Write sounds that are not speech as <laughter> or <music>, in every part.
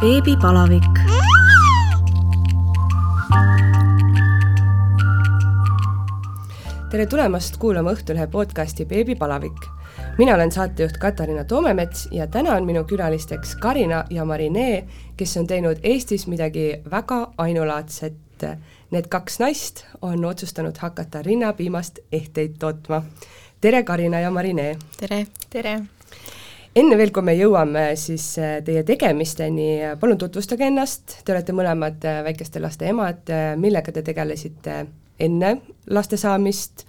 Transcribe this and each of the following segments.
beebipalavik. tere tulemast kuulama Õhtulehe podcasti Beebipalavik. mina olen saatejuht Katariina Toomemets ja täna on minu külalisteks Karina ja Marinee, kes on teinud Eestis midagi väga ainulaadset. Need kaks naist on otsustanud hakata rinnapiimast ehteid tootma. tere, Karina ja Marinee! tere! tere! Enne veel, kui me jõuame siis äh, teie tegemisteni, palun tutvustage ennast, te olete mõlemad äh, väikeste laste emad, äh, millega te tegelesite enne laste saamist,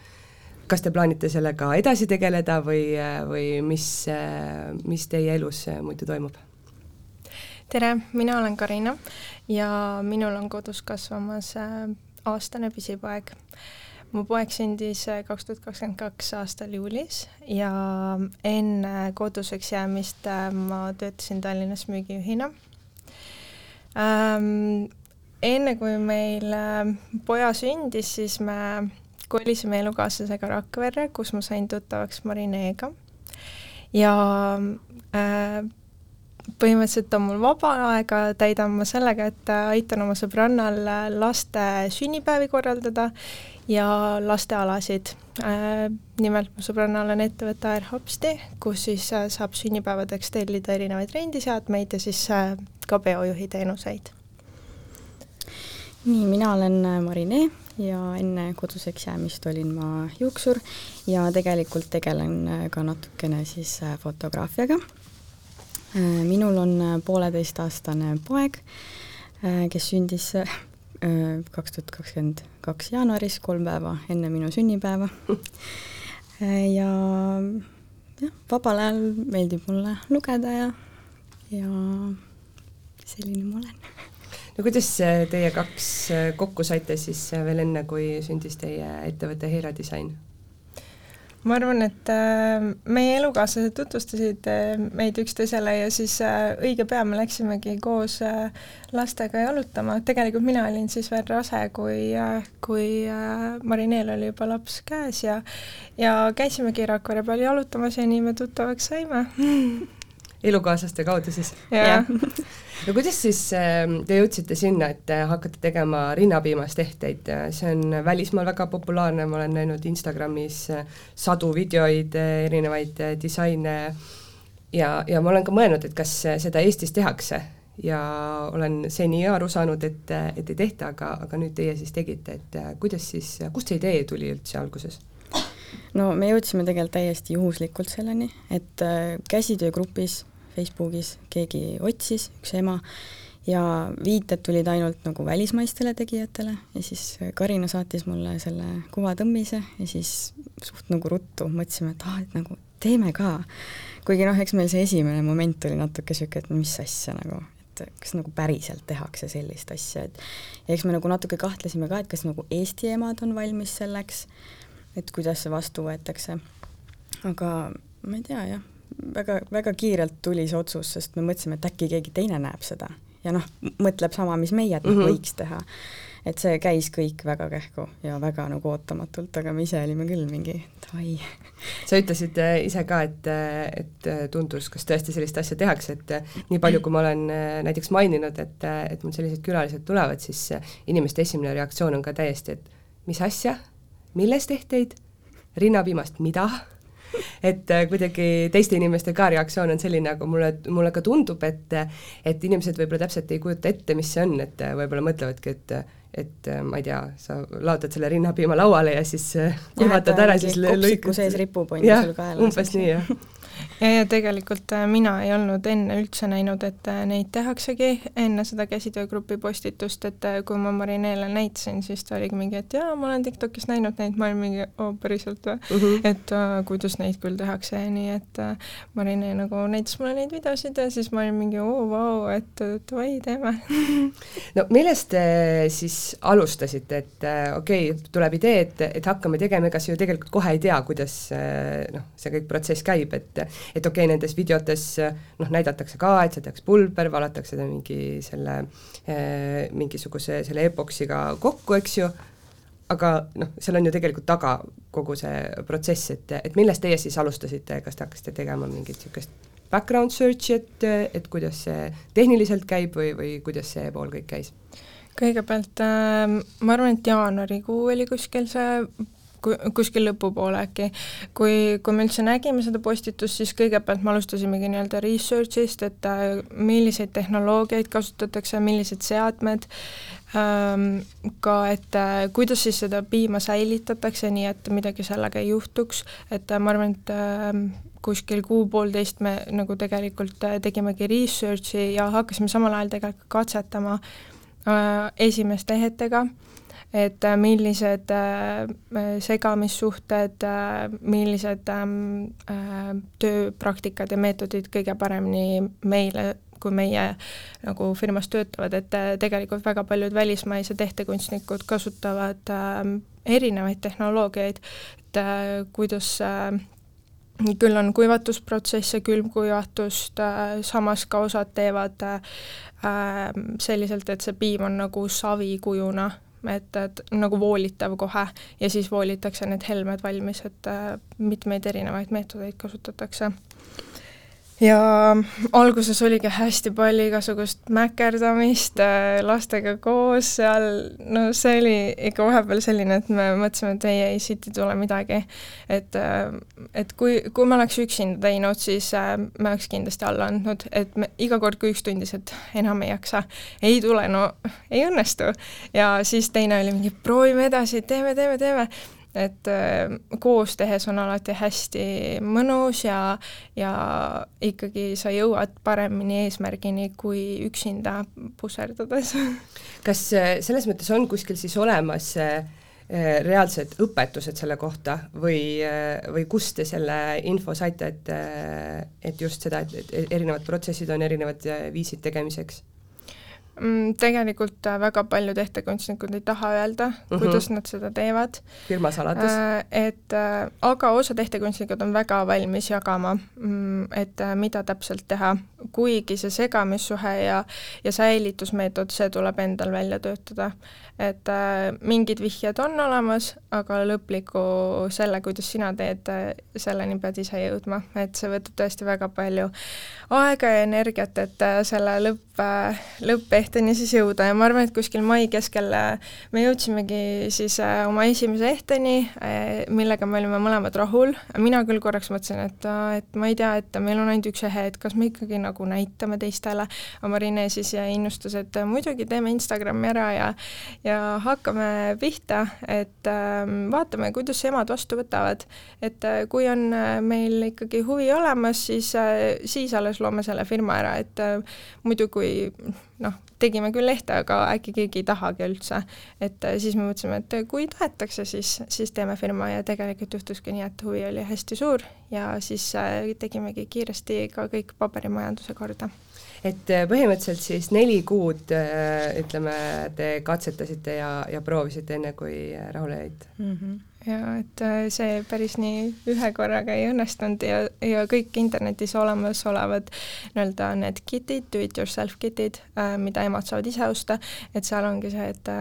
kas te plaanite sellega edasi tegeleda või, või mis, mis teie elus muidu toimub? tere, mina olen Karina ja minul on kodus kasvamas aastane pisipoeg mu poeg sündis äh, kaks tuhat kakskümmend kaks aastal juulis ja enne koduseks jäämist äh, ma töötasin Tallinnas müügijuhina ähm,. enne kui meil äh, poja sündis, siis me kolisime elukaaslasega Rakverre, kus ma sain tuttavaks Marineega ja äh, põhimõtteliselt on mul vaba aega, täidan ma sellega, et aitan oma sõbrannal laste sünnipäevi korraldada ja lastealasid. Äh, nimelt mu sõbrannal on ettevõte AirHopsti, kus siis äh, saab sünnipäevadeks tellida erinevaid rendiseadmeid ja siis äh, ka peojuhi teenuseid. nii, mina olen Marinee ja enne koduseks jäämist olin ma juuksur ja tegelikult tegelen ka natukene siis fotograafiaga minul on äh, pooleteistaastane poeg, äh, kes sündis kaks tuhat kakskümmend kaks jaanuaris, kolm päeva enne minu sünnipäeva. <laughs> ja jah, vabal ajal meeldib mulle lugeda ja, ja selline ma olen. no kuidas teie kaks kokku saite siis veel enne, kui sündis teie ettevõte Heira Disain? Ma arvan, et äh, meie elukaaslased tutvustasid äh, meid üksteisele ja siis äh, õige pea me läksimegi koos lastega jalutama, tegelikult mina olin siis veel rase, kui, kui Marineel oli juba laps käes ja ja käisimegi Rakvere peal jalutamas ja nii me tuttavaks saime <laughs> elukaaslaste kaudu siis? no kuidas siis ähm, te jõudsite sinna, et hakkate tegema rinnapiimast ehteid, see on välismaal väga populaarne, ma olen näinud Instagramis äh, sadu videoid, äh, erinevaid äh, disaine. Ja, ja ma olen ka mõelnud, et kas seda Eestis tehakse. Ja olen seni aru saanud, et, et ei tehta, aga, aga nüüd teie siis tegite, et kuidas siis, kust see idee tuli üldse alguses? no me jõudsime tegelikult täiesti juhuslikult selleni, et käsitöögrupis Facebookis keegi otsis, üks ema, ja viited tulid ainult nagu välismaistele tegijatele ja siis Karina saatis mulle selle kuvatõmmise ja siis suht nagu ruttu mõtlesime, et aa, et nagu teeme ka. kuigi noh, eks meil see esimene moment oli natuke niisugune, et mis asja nagu, kas nagu päriselt tehakse sellist asja, et ja eks me nagu natuke kahtlesime ka, et kas nagu Eesti emad on valmis selleks, et kuidas see vastu võetakse. aga ma ei tea jah, väga, väga kiirelt tuli see otsus, sest me mõtlesime, et äkki keegi teine näeb seda ja noh, mõtleb sama, mis meie, et noh mm -hmm., võiks teha. et see käis kõik väga kähku ja väga nagu ootamatult, aga me ise olime küll mingi davai. sa ütlesid äh, ise ka, et, äh, et äh, tundus, kas tõesti sellist asja tehakse, et nii palju, kui ma olen näiteks maininud, et, et mul sellised külalised tulevad, siis inimeste esimene reaktsioon on ka täiesti, et mis asja, millest ehteid, rinnapiimast, mida et äh, kuidagi teiste inimeste ka reaktsioon on selline, aga mulle, mulle ka tundub, et et inimesed võib-olla täpselt ei kujuta ette, mis see on, et äh, võib-olla mõtlevadki, et et äh, ma ei tea, sa laotad selle rinnapiima lauale ja siis kuivatad ära, siis lõikad. sees ripub, on ju, sul kaelas. umbes nii, jah ja, ja tegelikult äh, mina ei olnud enne üldse näinud, et äh, neid tehaksegi enne seda käsitöögrupi postitust, et äh, kui ma Marineele näitasin, siis ta oligi mingi, et jaa, ma olen TikTokis näinud neid, ma olin mingi, oo päriselt või? Mm, -hmm. et uh, kuidas neid küll tehakse? Nii, et uh, Marinee nagu näitas mulle neid videosid ja siis ma olin mingi oo vau, et davai, teeme. <laughs> No millest te siis alustasite, et okei okay,, tuleb idee, et, et hakkame tegema, ega sa ju tegelikult kohe ei tea, kuidas noh, see kõik protsess käib, et et okei okay,, nendes videotes noh, näidatakse ka, et see tehakse pulber, valatakse ta mingi selle eh, mingisuguse selle epoksiga kokku, eks ju, aga noh, seal on ju tegelikult taga kogu see protsess, et, et millest teie siis alustasite, kas te hakkasite tegema mingit niisugust background search'i, et, et kuidas see tehniliselt käib või, või kuidas see pool kõik käis? kõigepealt äh, ma arvan, et jaanuarikuu oli kuskil see kuskil lõpupoole äkki, kui, kui me üldse nägime seda postitust, siis kõigepealt me alustasimegi nii-öelda research'ist, et äh, milliseid tehnoloogiaid kasutatakse, millised seadmed ähm,, ka et äh, kuidas siis seda piima säilitatakse, nii et midagi sellega ei juhtuks, et äh, ma arvan, et äh, kuskil kuu-poolteist me nagu tegelikult tegimegi research'i ja hakkasime samal ajal tegelikult katsetama esimeste ehetega et äh, millised äh, segamissuhted, äh, millised ähm, tööpraktikad ja meetodid kõige paremini meile kui meie nagu firmas töötavad, et tegelikult väga paljud välismaised ehtekunstnikud kasutavad äh, erinevaid tehnoloogiaid, et äh, kuidas äh, küll on kuivatusprotsesse, külmkuivatust äh,, samas ka osad teevad äh, selliselt, et see piim on nagu savikujuna et, et nagu voolitav kohe ja siis voolitakse need helmed valmis, et äh, mitmeid erinevaid meetodeid kasutatakse ja alguses oligi hästi palju igasugust mäkerdamist äh, lastega koos seal, no see oli ikka vahepeal selline, et me mõtlesime, et ei, ei, siit ei tule midagi. et, äh, et kui, kui me oleks üksinda teinud, siis äh, me oleks kindlasti alla andnud, et me iga kord, kui üks tundis, et enam ei jaksa, ei tule, no ei õnnestu. ja siis teine oli mingi, proovime edasi, teeme, teeme, teeme et äh, koos tehes on alati hästi mõnus ja, ja ikkagi sa jõuad paremini eesmärgini kui üksinda pusserdades. <laughs> kas äh, selles mõttes on kuskil siis olemas äh, reaalsed õpetused selle kohta või, või kust te selle info saite, et, et just seda, et erinevad protsessid on erinevad viisid tegemiseks? Mm, tegelikult äh, väga paljud ehtekunstnikud ei taha öelda mm, -hmm. kuidas nad seda teevad. firma saladus. Äh, et äh, aga osad ehtekunstnikud on väga valmis jagama, mm, et mida täpselt teha, kuigi see segamissuhe ja, ja säilitusmeetod, see tuleb endal välja töötada et mingid vihjed on olemas, aga lõpliku selle, kuidas sina teed, selleni pead ise jõudma, et see võtab tõesti väga palju aega ja energiat, et selle lõpp äh,, lõppehteni siis jõuda ja ma arvan, et kuskil mai keskel äh, me jõudsimegi siis äh, oma esimese ehteni äh,, millega me olime mõlemad rahul, mina küll korraks mõtlesin, et et ma ei tea, et meil on ainult üks ehe, et kas me ikkagi nagu näitame teistele, aga Marine siis innustas, et muidugi teeme Instagrami ära ja ja hakkame pihta, et äh, vaatame, kuidas emad vastu võtavad. et kui on meil ikkagi huvi olemas, siis siis alles loome selle firma ära, et muidu kui noh, tegime küll lehte, aga äkki keegi ei tahagi üldse. et äh, siis me mõtlesime, et kui tahetakse, siis, siis teeme firma ja tegelikult juhtuski nii, et huvi oli hästi suur ja siis äh, tegimegi kiiresti ka kõik paberimajanduse korda et äh, põhimõtteliselt siis neli kuud äh, ütleme, te katsetasite ja, ja proovisite, enne kui äh, rahule jäite mm? -hmm ja et see päris nii ühe korraga ei õnnestunud ja, ja kõik internetis olemasolevad nii-öelda need kitid, do it yourself kitid, mida emad saavad ise osta, et seal ongi see, et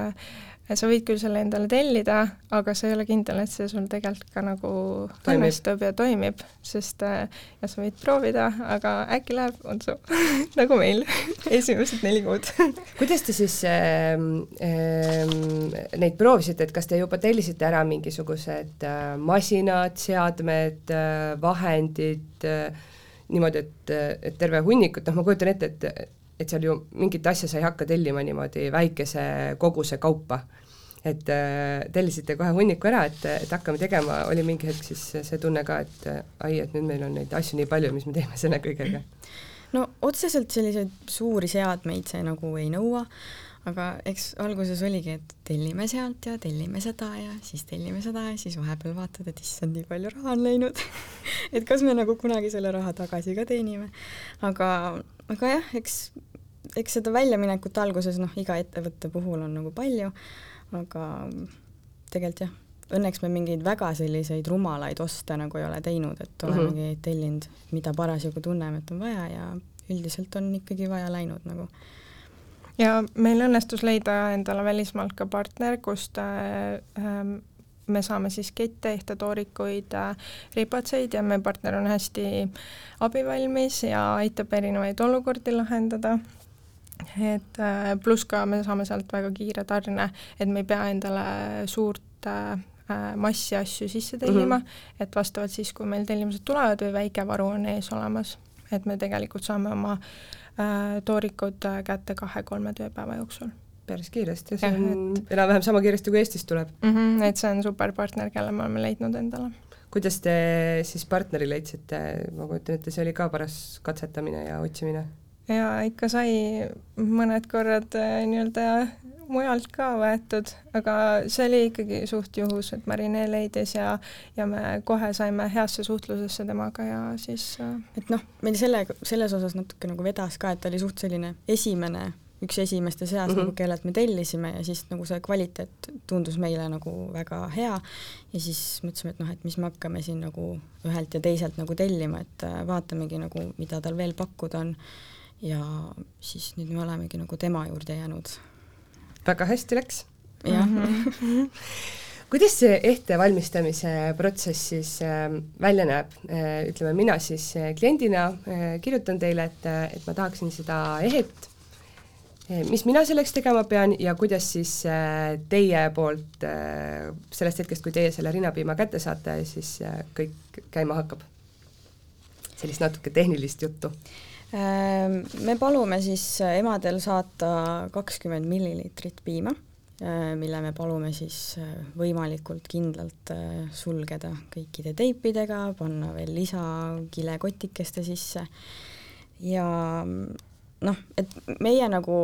sa võid küll selle endale tellida, aga sa ei ole kindel, et see sul tegelikult ka nagu õnnestub ja toimib, sest äh, ja sa võid proovida, aga äkki läheb untsu <laughs> nagu meil <laughs> esimesed neli kuud. Kuidas te siis äh, äh, neid proovisite, et kas te juba tellisite ära mingisugused äh, masinad, seadmed äh,, vahendid äh,, niimoodi, et, et terve hunnikut, noh ma kujutan ette, et et seal ju mingit asja sa ei hakka tellima niimoodi väikese koguse kaupa. Et äh, tellisite kohe hunniku ära, et, et hakkame tegema, oli mingi hetk siis see tunne ka, et äh, ai, et nüüd meil on neid asju nii palju, mis me teeme selle kõigega? no otseselt selliseid suuri seadmeid see nagu ei nõua, aga eks alguses oligi, et tellime sealt ja tellime seda ja siis tellime seda ja siis vahepeal vaatad, et issand, nii palju raha on läinud <laughs> et kas me nagu kunagi selle raha tagasi ka teenime. aga, aga jah, eks, eks seda väljaminekut alguses noh, iga ettevõtte puhul on nagu palju aga tegelikult jah, õnneks me mingeid väga selliseid rumalaid oste nagu ei ole teinud, et mhm. olemegi mm -hmm. tellinud, mida parasjagu tunneme, et on vaja ja üldiselt on ikkagi vaja läinud nagu. Ja meil õnnestus leida endale välismaalt ka partner, kust äh, me saame siis kette, ehtetoorikuid, ripatseid ja meie partner on hästi abivalmis ja aitab erinevaid olukordi lahendada. Et pluss ka me saame sealt väga kiire tarne, et me ei pea endale suurt massi asju sisse tellima. Mm, -hmm. et vastavalt siis, kui meil tellimused tulevad või väike varu on ees olemas, et me tegelikult saame oma äh, toorikud kätte kahe-kolme tööpäeva jooksul päris kiiresti, see on enam-vähem sama kiiresti, kui Eestist tuleb mm. -hmm, et see on super partner, kelle me oleme leidnud endale. kuidas te siis partneri leidsite, ma kujutan ette, see oli ka paras katsetamine ja otsimine? jaa, ikka sai mõned korrad äh, nii-öelda mujalt ka võetud, aga see oli ikkagi suht juhus, et Marine leidis ja ja me kohe saime heasse suhtlusesse temaga ja siis äh, et noh, meil selle, selles osas natuke nagu vedas ka, et ta oli suht selline esimene üks esimeste seas mm -hmm. nagu, kellelt me tellisime ja siis nagu see kvaliteet tundus meile nagu väga hea ja siis mõtlesime, et noh, et mis me hakkame siin nagu ühelt ja teiselt nagu tellima, et äh, vaatamegi nagu, mida tal veel pakkuda on ja siis nüüd me olemegi nagu tema juurde jäänud. Väga hästi läks. jah <laughs> kuidas see ehte valmistamise protsess siis äh, välja näeb äh,? ütleme, mina siis äh, kliendina äh, kirjutan teile, et, et ma tahaksin seda ehet Eh, mis mina selleks tegema pean ja kuidas siis teie poolt sellest hetkest, kui teie selle rinnapiima kätte saate, siis kõik käima hakkab? sellist natuke tehnilist juttu. Ähm, me palume siis emadel saata kakskümmend milliliitrit piima, mille me palume siis võimalikult kindlalt sulgeda kõikide teipidega, panna veel lisakilekotikeste sisse ja noh, et meie nagu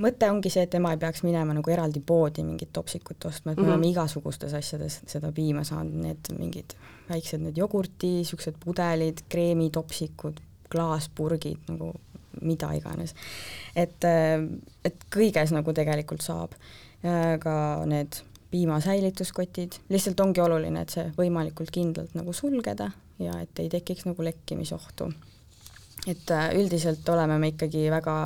mõte ongi see, et ema ei peaks minema nagu eraldi poodi mingit topsikut ostma, et me mm -hmm. oleme igasugustes asjades seda piima saanud, need mingid väiksed need jogurti, niisugused pudelid, kreemitopsikud, klaaspurgid, nagu mida iganes. et, et kõiges nagu tegelikult saab. ka need piimasäilituskotid, lihtsalt ongi oluline, et see võimalikult kindlalt nagu sulgeda ja et ei tekiks nagu lekkimisohtu et äh, üldiselt oleme me ikkagi väga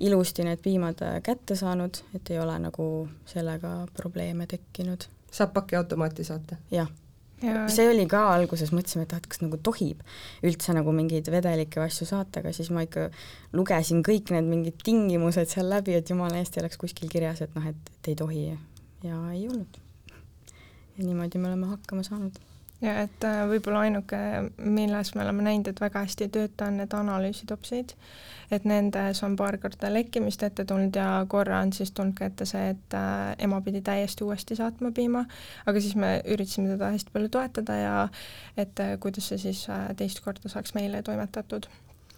ilusti need piimad äh, kätte saanud, et ei ole nagu sellega probleeme tekkinud. saab pakiautomaati saata? jah ja. See oli ka alguses, mõtlesime, et ah, kas nagu tohib üldse nagu mingeid vedelikke asju saata, aga siis ma ikka lugesin kõik need mingid tingimused seal läbi, et jumala eest ei oleks kuskil kirjas, et noh, et, et ei tohi. Ja ei olnud. ja niimoodi me oleme hakkama saanud ja et äh, võib-olla ainuke, milles me oleme näinud, et väga hästi ei tööta, on need analüüsitopsid, et nendes on paar korda lekkimist ette tulnud ja korra on siis tulnud ka ette see, et äh, ema pidi täiesti uuesti saatma piima, aga siis me üritasime teda hästi palju toetada ja et äh, kuidas see siis teist korda saaks meile toimetatud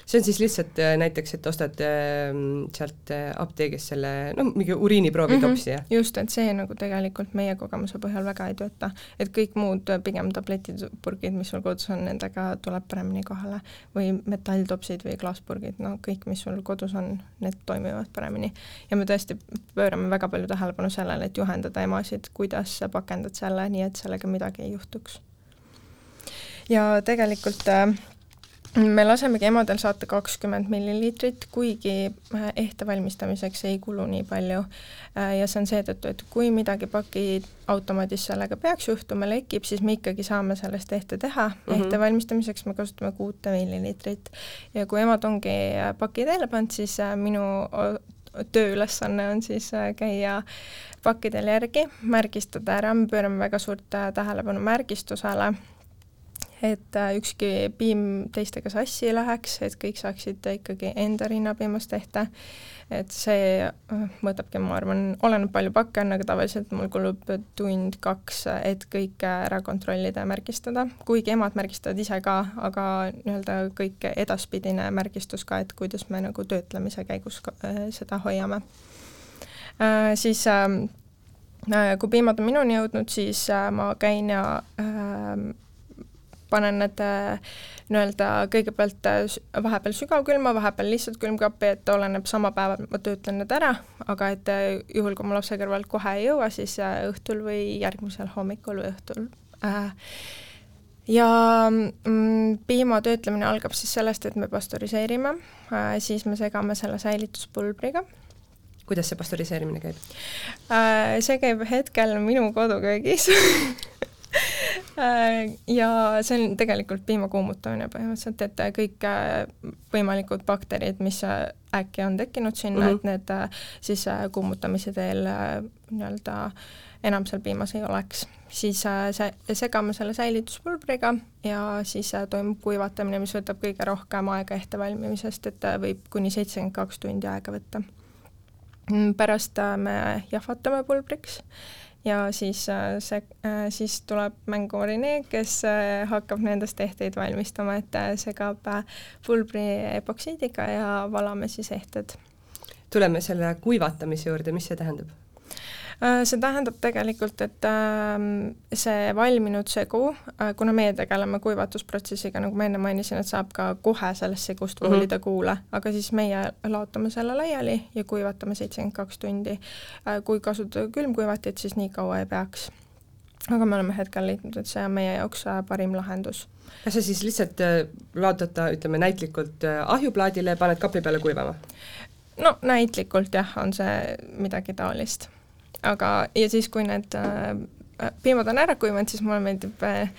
see on siis lihtsalt äh, näiteks, et ostad ähm, sealt äh, apteegist selle noh, mingi uriiniproovi mm -hmm. topsi, jah? just, et see nagu tegelikult meie kogemuse põhjal väga ei tööta. et kõik muud äh, pigem tabletid, purgid, mis sul kodus on, nendega tuleb paremini kohale. või metalltopsid või klaaspurgid, no kõik, mis sul kodus on, need toimivad paremini. ja me tõesti pöörame väga palju tähelepanu sellele, et juhendada emasid, kuidas sa pakendad selle nii, et sellega midagi ei juhtuks. ja tegelikult äh, me lasemegi emadel saata kakskümmend milliliitrit, kuigi äh, ehte valmistamiseks ei kulu nii palju. Äh, ja see on seetõttu, et kui midagi pakiautomaadis sellega peaks juhtuma, lekib, siis me ikkagi saame sellest ehte teha mm. -hmm. ehte valmistamiseks me kasutame kuute milliliitrit. ja kui emad ongi äh, paki teele pannud, siis minu tööülesanne on siis käia pakkidel järgi, märgistada ära, me pöörame väga suurt tähelepanu märgistusele et äh, ükski piim teistega sassi ei läheks, et kõik saaksid ikkagi enda rinnapiimast tehta. et see äh, võtabki, ma arvan, oleneb palju pakke on, aga tavaliselt mul kulub tund-kaks, et kõike ära kontrollida ja märgistada, kuigi emad märgistavad ise ka, aga nii-öelda kõik edaspidine märgistus ka, et kuidas me nagu töötlemise käigus ka, äh, seda hoiame äh,. siis ähm, äh, kui piimad on minuni jõudnud, siis äh, ma käin ja äh, panen need äh, nii-öelda kõigepealt äh, vahepeal sügavkülma, vahepeal lihtsalt külmkappi, et oleneb sama päeval, ma töötlen need ära, aga et äh, juhul, kui ma lapse kõrvalt kohe ei jõua, siis õhtul või järgmisel hommikul või õhtul. Ja mm, piima töötlemine algab siis sellest, et me pastöriseerime, siis me segame selle säilituspulbriga. Kuidas see pastöriseerimine käib? Äh, see käib hetkel minu koduköögis äh, <laughs> ja see on tegelikult piima kuumutamine põhimõtteliselt, et kõik võimalikud bakterid, mis äkki on tekkinud sinna mm, -hmm. et need siis kuumutamise teel nii-öelda enam seal piimas ei oleks. siis se-, segame selle säilituspulbriga ja siis toimub kuivatamine, mis võtab kõige rohkem aega ettevalmimisest, et võib kuni seitsekümmend kaks tundi aega võtta Mm, pärast äh, me jahvatame pulbriks ja siis äh, see, äh, siis tuleb mängu Rene, kes hakkab nendest ehteid valmistama, et segab pulbri epoksiidiga ja valame siis ehted. tuleme selle kuivatamise juurde, mis see tähendab? Äh, see tähendab tegelikult, et ähm, see valminud segu, äh, kuna meie tegeleme kuivatusprotsessiga, nagu ma enne mainisin, et saab ka kohe sellest segust mhm. voolida mm -hmm. kuule, aga siis meie laotame selle laiali ja kuivatame seitsekümmend kaks tundi. Äh, kui kasutada külmkuivatit, siis nii kaua ei peaks. aga me oleme hetkel leidnud, et see on meie jaoks parim lahendus kas sa siis lihtsalt laotad ta, ütleme näitlikult ahjuplaadile ja paned kapli peale kuivama? no näitlikult jah, on see midagi taolist aga, ja siis, kui need äh, piimad on ära kuivanud, siis mulle meeldib äh,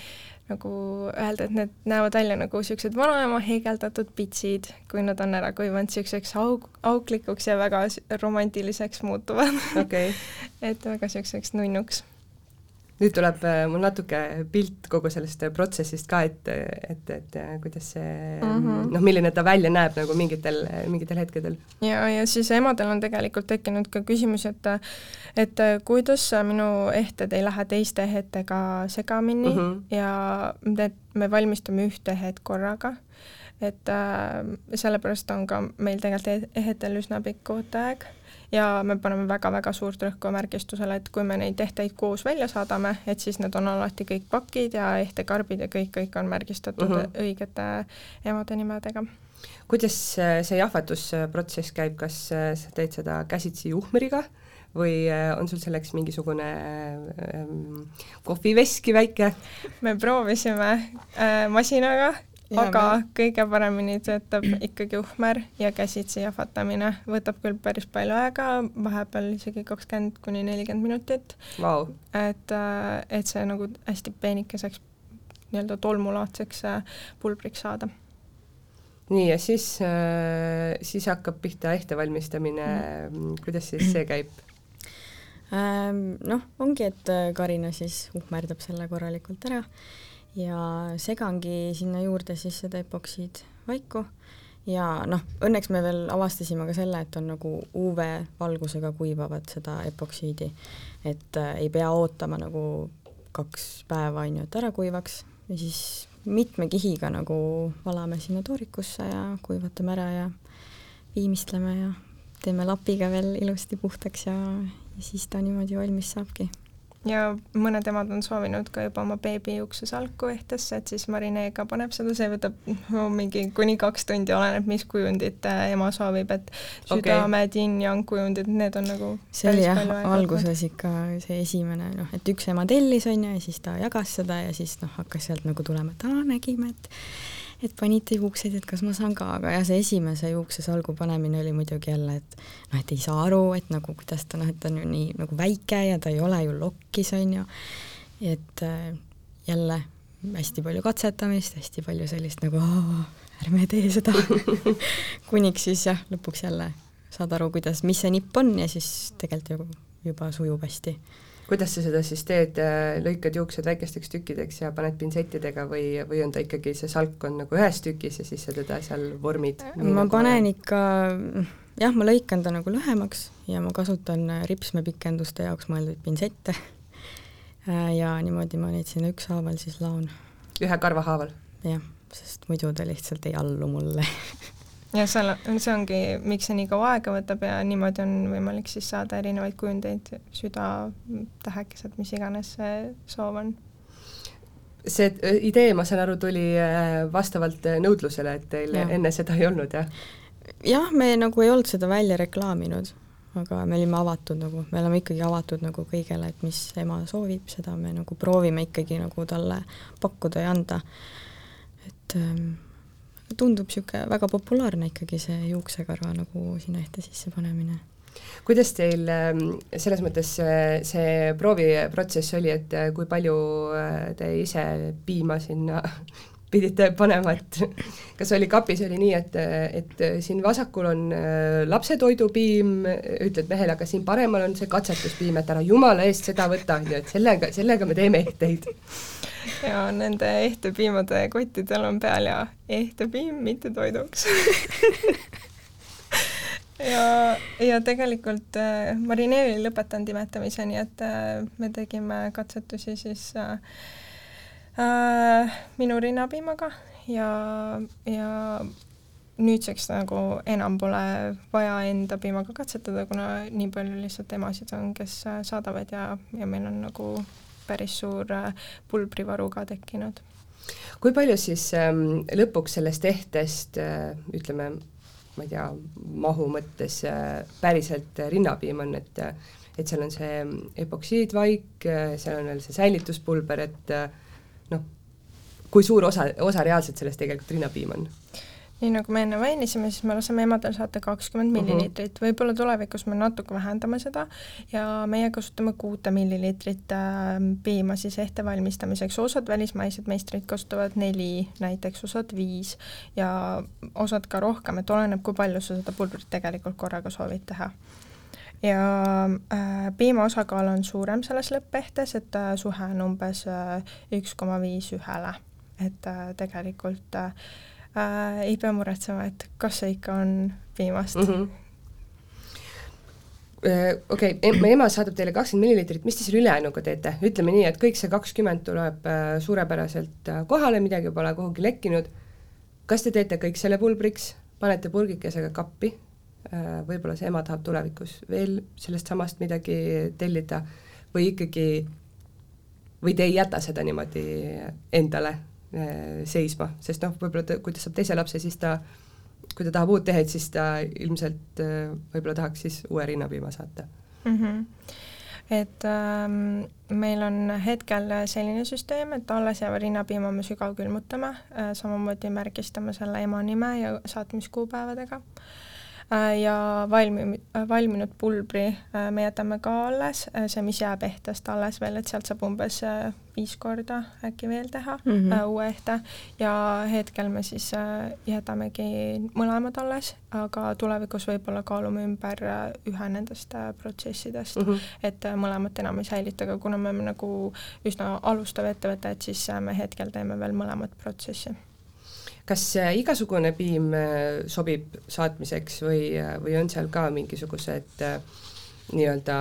nagu öelda, et need näevad välja nagu niisugused vanaema heegeldatud pitsid, kui nad on ära kuivanud, niisuguseks auk-, auklikuks ja väga romantiliseks muutuvad okay. <laughs> et väga niisuguseks nunnuks nüüd tuleb äh, mul natuke pilt kogu sellest protsessist ka ette, et, et äh, kuidas see mm -hmm. noh, milline ta välja näeb nagu mingitel, mingitel hetkedel. ja, ja siis emadel on tegelikult tekkinud ka küsimus, et et kuidas minu ehted ei lähe teiste ehetega segamini mm -hmm. ja need, me valmistame ühte ehet korraga et äh, sellepärast on ka meil tegelikult ehetel üsna pikk ooteaeg ja me paneme väga-väga suurt rõhku märgistusele, et kui me neid ehteid koos välja saadame, et siis need on alati kõik pakid ja ehtekarbid ja kõik, kõik on märgistatud uh mhm. -huh. õigete emade nimedega. kuidas see jahvatusprotsess käib, kas sa teed seda käsitsi juhmeriga või on sul selleks mingisugune ähm, kohviveski väike? me proovisime äh, masinaga aga me... kõige paremini töötab ikkagi uhmer ja käsitsi jahvatamine, võtab küll päris palju aega, vahepeal isegi kakskümmend kuni nelikümmend minutit wow.. et, äh, et see nagu hästi peenikeseks nii-öelda tolmulaadseks äh, pulbriks saada. nii, ja siis, äh, siis hakkab pihta ehte valmistamine mm., kuidas siis see käib? Ähm, noh, ongi, et Karina siis uhmerdab selle korralikult ära ja segangi sinna juurde siis seda epoksiidvaiku ja noh, õnneks me veel avastasime ka selle, et on nagu UV-valgusega kuivavad seda epoksiidi, et äh, ei pea ootama nagu kaks päeva, on ju, et ära kuivaks. Ja siis mitme kihiga nagu valame sinna toorikusse ja kuivatame ära ja viimistleme ja teeme lapiga veel ilusti puhtaks ja, ja siis ta niimoodi valmis saabki ja mõned emad on soovinud ka juba oma beebi juuksesalku ehtesse, et siis marineega paneb seda, see võtab no, mingi kuni kaks tundi, oleneb, mis kujundit äh, ema soovib, et südamed okay., yin-yang kujundid, need on nagu see oli jah, alguses ikka see esimene noh, et üks ema tellis, on ju, ja siis ta jagas seda ja siis noh, hakkas sealt nagu tulema, et aa, nägime, et et panite juukseid, et kas ma saan ka, aga jah, see esimese juuksesalgu panemine oli muidugi jälle, et noh, et ei saa aru, et nagu kuidas ta noh, et ta on ju nii nagu väike ja ta ei ole ju lokkis, on ju, et äh, jälle hästi palju katsetamist, hästi palju sellist nagu ärme tee seda. <laughs> Kuniks siis jah, lõpuks jälle saad aru, kuidas, mis see nipp on ja siis tegelikult ju juba sujub hästi kuidas sa seda siis teed, äh, lõikad juuksed väikesteks tükkideks ja paned pintsettidega või, või on ta ikkagi, see salk on nagu ühes tükis ja siis sa teda seal vormid? ma nagu panen ikka, jah, ma lõikan ta nagu lühemaks ja ma kasutan ripsmepikenduste jaoks mõeldud pintsette äh, ja niimoodi ma neid sinna ükshaaval siis laon. ühe karva haaval? jah, sest muidu ta lihtsalt ei allu mulle <laughs> ja seal, see ongi, miks see nii kaua aega võtab ja niimoodi on võimalik siis saada erinevaid kujundeid, süda, tähekesed, mis iganes see soov on. see idee, ma saan aru, tuli äh, vastavalt äh, nõudlusele, et teil ja. enne seda ei olnud, jah? jah, me nagu ei olnud seda välja reklaaminud, aga me olime avatud nagu, me oleme ikkagi avatud nagu kõigele, et mis ema soovib, seda me nagu proovime ikkagi nagu talle pakkuda ja anda. et ähm, tundub niisugune väga populaarne ikkagi see juuksekarva nagu sinna ehte sisse panemine. kuidas teil ähm, selles mõttes see prooviprotsess oli, et kui palju te ise piima sinna <laughs> pidite panema, et kas oli kapis, oli nii, et, et siin vasakul on äh, lapsetoidupiim, ütled mehele, aga siin paremal on see katsetuspiim, et ära jumala eest seda võta, on ju, et sellega, sellega me teeme ehteid. ja nende ehtepiimade kottidel on peal ja ehtepiim mitte toiduks <laughs> ja, ja tegelikult äh, marineeri lõpetan timetamise, nii et äh, me tegime katsetusi siis äh, äh, minu rinnapiimaga ja, ja nüüdseks nagu enam pole vaja enda piimaga katsetada, kuna nii palju lihtsalt emasid on, kes äh, saadavad ja, ja meil on nagu päris suur äh, pulbrivaru ka tekkinud. kui palju siis ähm, lõpuks sellest ehtest äh, ütleme, ma ei tea, mahu mõttes äh, päriselt rinnapiim on, et et seal on see epoksiidvaik, seal on veel see säilituspulber, et äh, kui suur osa, osa reaalselt sellest tegelikult rinnapiim on? nii nagu me enne mainisime, siis me laseme emadel saata kakskümmend mhm. milliliitrit, võib-olla tulevikus me natuke vähendame seda ja meie kasutame kuute milliliitrit äh, piima siis ehte valmistamiseks, osad välismaised meistrid kasutavad neli näiteks, osad viis ja osad ka rohkem, et oleneb, kui palju sa seda pulbrit tegelikult korraga soovid teha ja äh, piima osakaal on suurem selles lõppehtes, et äh, suhe on umbes äh, üks koma viis ühele, et äh, tegelikult äh, äh, ei pea muretsema, et kas see ikka on piimast mm. -hmm okei okay,, ema saadab teile kakskümmend milliliitrit, mis te selle ülejäänuga teete? ütleme nii, et kõik see kakskümmend tuleb suurepäraselt kohale, midagi pole kuhugi lekkinud. kas te teete kõik selle pulbriks, panete purgikesega kappi, Äh, võib-olla see ema tahab tulevikus veel sellest samast midagi tellida või ikkagi, või te ei jäta seda niimoodi endale äh, seisma, sest noh, võib-olla ta, kui ta saab teise lapse, siis ta, kui ta tahab uut tehet, siis ta ilmselt äh, võib-olla tahaks siis uue rinnapiima saata mm. -hmm et ähm, meil on hetkel selline süsteem, et alles jääva rinnapiima me sügavkülmutame äh,, samamoodi märgistame selle ema nime ja saatmiskuupäevadega äh, Äh, ja valmi-, valminud pulbri äh, me jätame ka alles, äh, see, mis jääb ehtest alles veel, et sealt saab umbes viis korda äkki veel teha mm -hmm. uue ehte ja hetkel me siis jätamegi mõlemad alles, aga tulevikus võib-olla kaalume ümber ühe nendest protsessidest mm, -hmm. et mõlemat enam ei säilita, aga kuna me oleme nagu üsna alustav ettevõte, et siis me hetkel teeme veel mõlemat protsessi kas äh, igasugune piim äh, sobib saatmiseks või, äh, või on seal ka mingisugused nii-öelda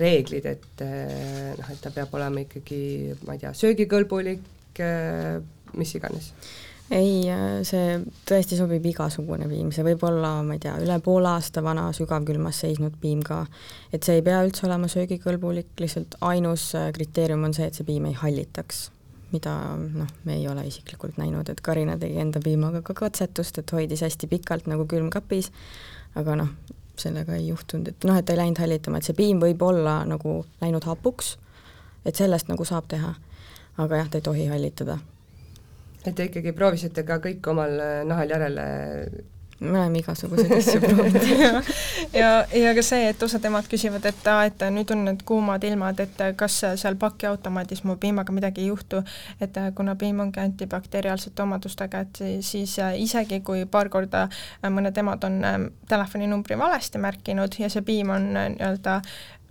reeglid, et noh, et ta peab olema ikkagi, ma ei tea, söögikõlbulik, mis iganes? ei, see tõesti sobib igasugune piim, see võib olla, ma ei tea, üle poole aasta vana sügavkülmas seisnud piim ka. et see ei pea üldse olema söögikõlbulik, lihtsalt ainus kriteerium on see, et see piim ei hallitaks mida noh, me ei ole isiklikult näinud, et Karina tegi enda piimaga ka katsetust, et hoidis hästi pikalt nagu külmkapis, aga noh, sellega ei juhtunud, et noh, et ei läinud hallitama, et see piim võib olla nagu läinud hapuks, et sellest nagu saab teha, aga jah, ta ei tohi hallitada. et te ikkagi proovisite ka kõik omal nahal järele me oleme igasuguseid asju proovinud <laughs> ja, ja, ja ka see, et osad emad küsivad, et aa, et nüüd on need kuumad ilmad, et kas seal pakiautomaadis mu piimaga midagi ei juhtu, et kuna piim ongi antibakteriaalsete omadustega, et siis isegi, kui paar korda mõned emad on ähm, telefoninumbri valesti märkinud ja see piim on äh, nii-öelda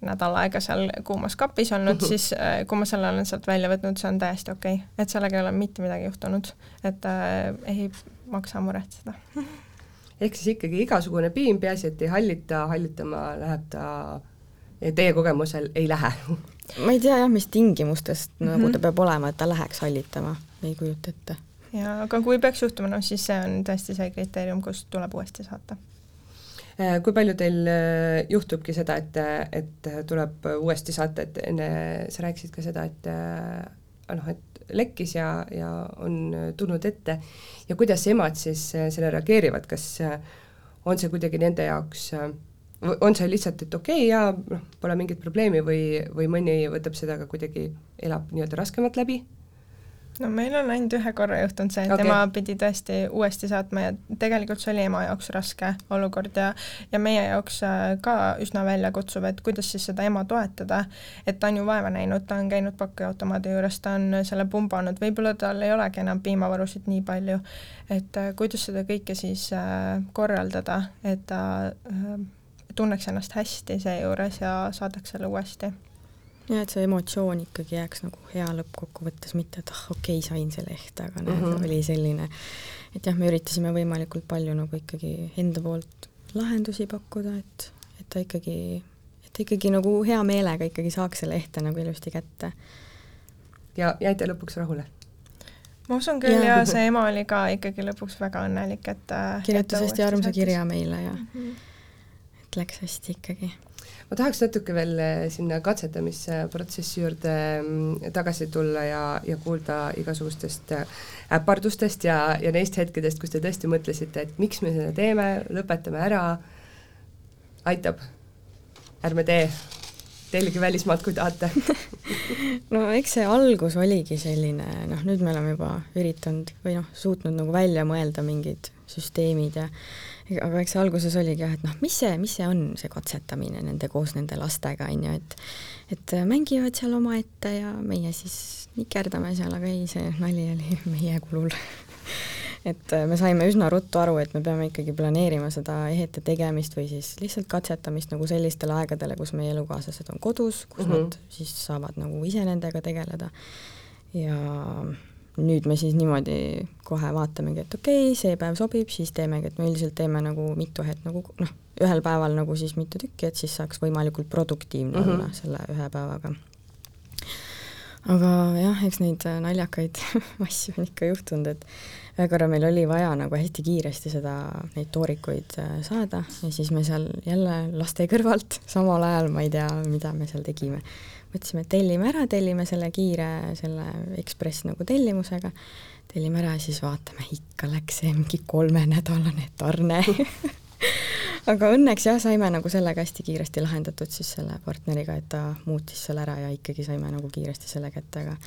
nädal aega seal kuumas kapis olnud, mhm. siis äh, kui ma selle olen sealt välja võtnud, see on täiesti okei okay., et sellega ei ole mitte midagi juhtunud, et äh, ei maksa muretseda <laughs> ehk siis ikkagi igasugune piim, peaasi, et ei hallita, hallitama läheb ta teie kogemusel ei lähe ma ei tea jah, mis tingimustest mm -hmm. nagu ta peab olema, et ta läheks hallitama, ei kujuta ette. jaa, aga kui peaks juhtuma, noh siis see on tõesti see kriteerium, kust tuleb uuesti saata. Äh, kui palju teil äh, juhtubki seda, et, et tuleb uuesti saata, et enne sa rääkisid ka seda, et äh, noh, et lekkis ja, ja on tulnud ette ja kuidas emad siis äh, sellele reageerivad, kas äh, on see kuidagi nende jaoks äh, on see lihtsalt, et okei okay, jaa, noh, pole mingit probleemi või, või mõni võtab seda ka kuidagi, elab nii-öelda raskemalt läbi? No meil on ainult ühe korra juhtunud see, et okay. ema pidi tõesti uuesti saatma ja tegelikult see oli ema jaoks raske olukord ja ja meie jaoks äh, ka üsna väljakutsuv, et kuidas siis seda ema toetada, et ta on ju vaeva näinud, ta on käinud pakiautomaadi juures, ta on selle pumbanud, võib-olla tal ei olegi enam piimavarusid nii palju, et äh, kuidas seda kõike siis äh, korraldada, et ta tunneks ennast hästi seejuures ja saadaks selle uuesti jah, et see emotsioon ikkagi jääks nagu hea lõppkokkuvõttes, mitte et ah, okei okay,, sain selle ehte, aga näed mm, -hmm. oli selline, et jah, me üritasime võimalikult palju nagu ikkagi enda poolt lahendusi pakkuda, et, et ta ikkagi, et ta ikkagi nagu hea meelega ikkagi saaks selle ehte nagu ilusti kätte. ja jäite lõpuks rahule? ma usun küll ja, ja see ema oli ka ikkagi lõpuks väga õnnelik, et kirjutas hästi armsa kirja meile ja mm -hmm. et läks hästi ikkagi ma tahaks natuke veel eh, sinna katsetamisprotsessi juurde mm, tagasi tulla ja, ja kuulda igasugustest eh, äpardustest ja, ja neist hetkedest, kus te tõesti mõtlesite, et miks me seda teeme, lõpetame ära, aitab, ärme tee, tellige välismaalt, kui tahate. <laughs> No eks see algus oligi selline, noh, nüüd me oleme juba üritanud või noh, suutnud nagu välja mõelda mingid süsteemid ja aga eks alguses oligi jah, et noh, mis see, mis see on, see katsetamine nende koos nende lastega, on ju, et et mängivad seal omaette ja meie siis nikerdame seal, aga ei, see nali oli meie kulul <laughs> et me saime üsna ruttu aru, et me peame ikkagi planeerima seda ehete tegemist või siis lihtsalt katsetamist nagu sellistele aegadele, kus meie elukaaslased on kodus, kus mm -hmm. nad siis saavad nagu ise nendega tegeleda ja nüüd me siis niimoodi kohe vaatamegi, et okei okay,, see päev sobib, siis teemegi, et me üldiselt teeme nagu mitu het nagu noh, ühel päeval nagu siis mitu tükki, et siis saaks võimalikult produktiivne mm -hmm. olla selle ühe päevaga. aga jah, eks neid naljakaid <laughs> asju on ikka juhtunud, et ühe korra meil oli vaja nagu hästi kiiresti seda, neid toorikuid äh, saada ja siis me seal jälle laste kõrvalt <laughs> samal ajal, ma ei tea, mida me seal tegime. Mõtlesime, et tellime ära, tellime selle kiire, selle Ekspress nagu tellimusega, tellime ära ja siis vaatame, ikka läks see mingi kolmenädalane tarne. <laughs> Aga õnneks jah, saime nagu sellega hästi kiiresti lahendatud siis selle partneriga, et ta muutis selle ära ja ikkagi saime nagu kiiresti selle kätte, aga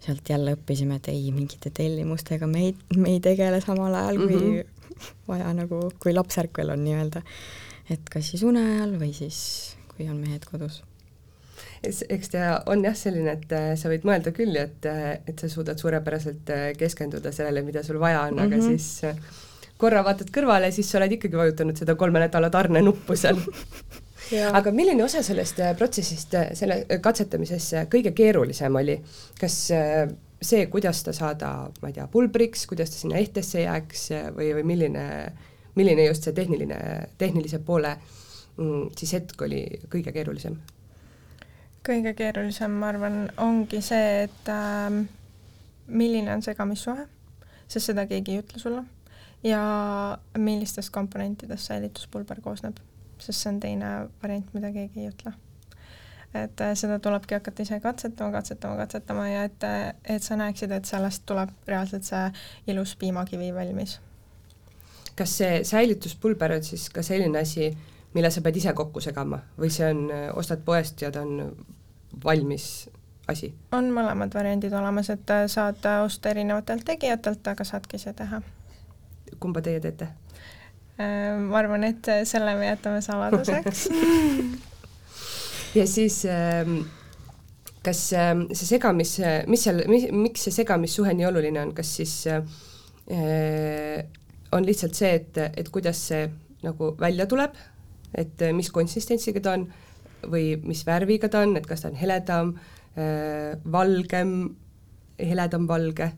sealt jälle õppisime, et ei, mingite tellimustega me ei, me ei tegele samal ajal, kui mm -hmm. vaja nagu, kui lapsärkvel on nii-öelda. et kas siis une ajal või siis, kui on mehed kodus eks ta on jah selline, et äh, sa võid mõelda küll, et, äh, et sa suudad suurepäraselt äh, keskenduda sellele, mida sul vaja on mm, -hmm. aga mhm. siis korra vaatad kõrvale, siis sa oled ikkagi vajutanud seda kolme nädala tarnenuppu seal <laughs> aga milline osa sellest protsessist, selle katsetamises kõige keerulisem oli? kas see, kuidas ta saada, ma ei tea, pulbriks, kuidas ta sinna ehtesse jääks või, või milline, milline just see tehniline, tehnilise poole mm, siis hetk oli kõige keerulisem? kõige keerulisem, ma arvan, ongi see, et äh, milline on segamissuhe, sest seda keegi ei ütle sulle, ja millistest komponentidest säilituspulber koosneb, sest see on teine variant, mida keegi ei ütle. et äh, seda tulebki hakata ise katsetama, katsetama, katsetama ja et, et sa näeksid, et sellest tuleb reaalselt see ilus piimakivi valmis. kas see säilituspulber on siis ka selline asi, mille sa pead ise kokku segama või see on, ostad poest ja ta on valmis asi? on mõlemad variandid olemas, et äh, saad äh, osta erinevatelt tegijatelt, aga saadki ise teha. kumba teie teete? Äh, ma arvan, et selle me jätame saladuseks. <laughs> Ja siis ähm, kas ähm, see segamis, mis seal, miks see segamissuhe nii oluline on, kas siis äh, on lihtsalt see, et, et kuidas see nagu välja tuleb, et mis konsistentsiga ta on või mis värviga ta on, et kas ta on heledam äh,, valgem, heledam valge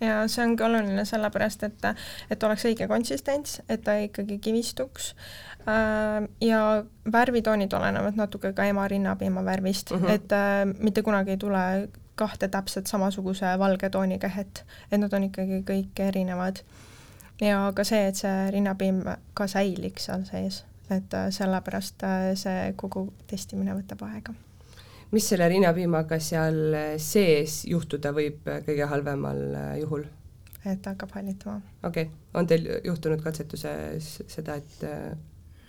ja see ongi oluline sellepärast, et, et oleks õige konsistents, et ta ikkagi kivistuks äh, ja värvitoonid olenevad natuke ka ema rinnapiima värvist mm, -hmm. et äh, mitte kunagi ei tule kahte täpselt samasuguse valge tooniga het, et nad on ikkagi kõik erinevad. ja ka see, et see rinnapiim ka säiliks seal sees et äh, sellepärast äh, see kogu testimine võtab aega. Mis selle rinnapiimaga seal sees juhtuda võib kõige halvemal äh, juhul? et hakkab hallitama. okei okay., on teil juhtunud katsetuses seda, et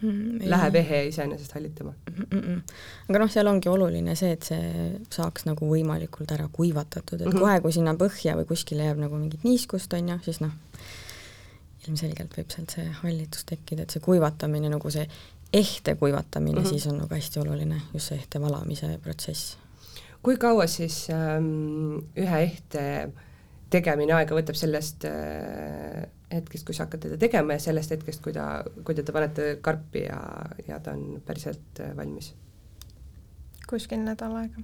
mm, läheb ehe iseenesest hallitama mm. -mm. aga noh, seal ongi oluline see, et see saaks nagu võimalikult ära kuivatatud, et mm -hmm. kohe, kui sinna põhja või kuskile jääb nagu mingit niiskust, on ju, siis noh, ilmselgelt võib sealt see hallitus tekkida, et see kuivatamine, nagu see ehte kuivatamine mm, -hmm. siis on nagu hästi oluline, just see ehte valamise protsess. kui kaua siis ähm, ühe ehte tegemine aega võtab sellest äh, hetkest, kui sa hakkad teda tegema ja sellest hetkest, kui ta, kui te ta panete karpi ja, ja ta on päriselt äh, valmis? kuskil nädal aega.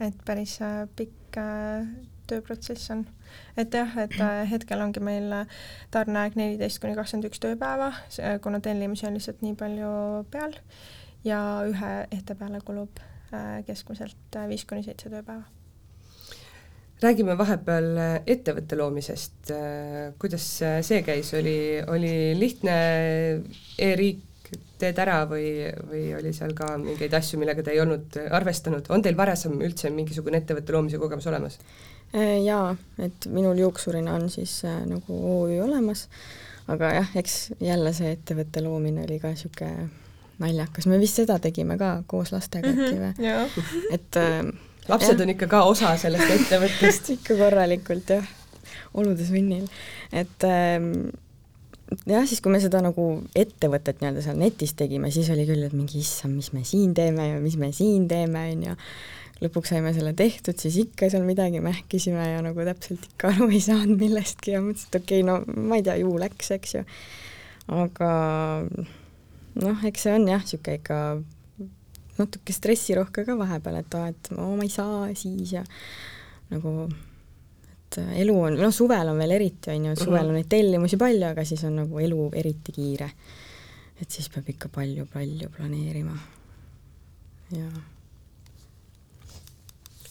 et päris äh, pikk äh, tööprotsess on. et jah, et äh, hetkel ongi meil tarneaeg neliteist kuni kakskümmend üks tööpäeva, kuna tellimusi on lihtsalt nii palju peal ja ühe ehte peale kulub keskmiselt viis kuni seitse tööpäeva. räägime vahepeal ettevõtte loomisest, kuidas see käis, oli, oli lihtne e-riik teed ära või, või oli seal ka mingeid asju, millega te ei olnud arvestanud, on teil varasem üldse mingisugune ettevõtte loomise kogemus olemas? Äh, jaa, et minul juuksurina on siis äh, nagu OÜ olemas, aga jah, eks jälle see ettevõtte loomine oli ka niisugune naljakas, me vist seda tegime ka koos lastega äkki mm -hmm, või? et äh, lapsed jah. on ikka ka osa sellest ettevõttest <laughs> ikka korralikult jah, olude sunnil, et äh, jah, siis kui me seda nagu ettevõtet nii-öelda seal netis tegime, siis oli küll, et mingi issand, mis me siin teeme ja mis me siin teeme, on ju. lõpuks saime selle tehtud, siis ikka seal midagi mähkisime ja nagu täpselt ikka aru ei saanud millestki ja mõtlesin, et okei okay,, no ma ei tea, ju läks, eks ju. aga noh, eks see on jah, niisugune ikka natuke stressirohke ka vahepeal, et aa, et oo, ma ei saa siis ja nagu et äh, elu on, noh, suvel on veel eriti, on ju, suvel on neid tellimusi palju, aga siis on nagu elu eriti kiire. et siis peab ikka palju-palju planeerima. jaa.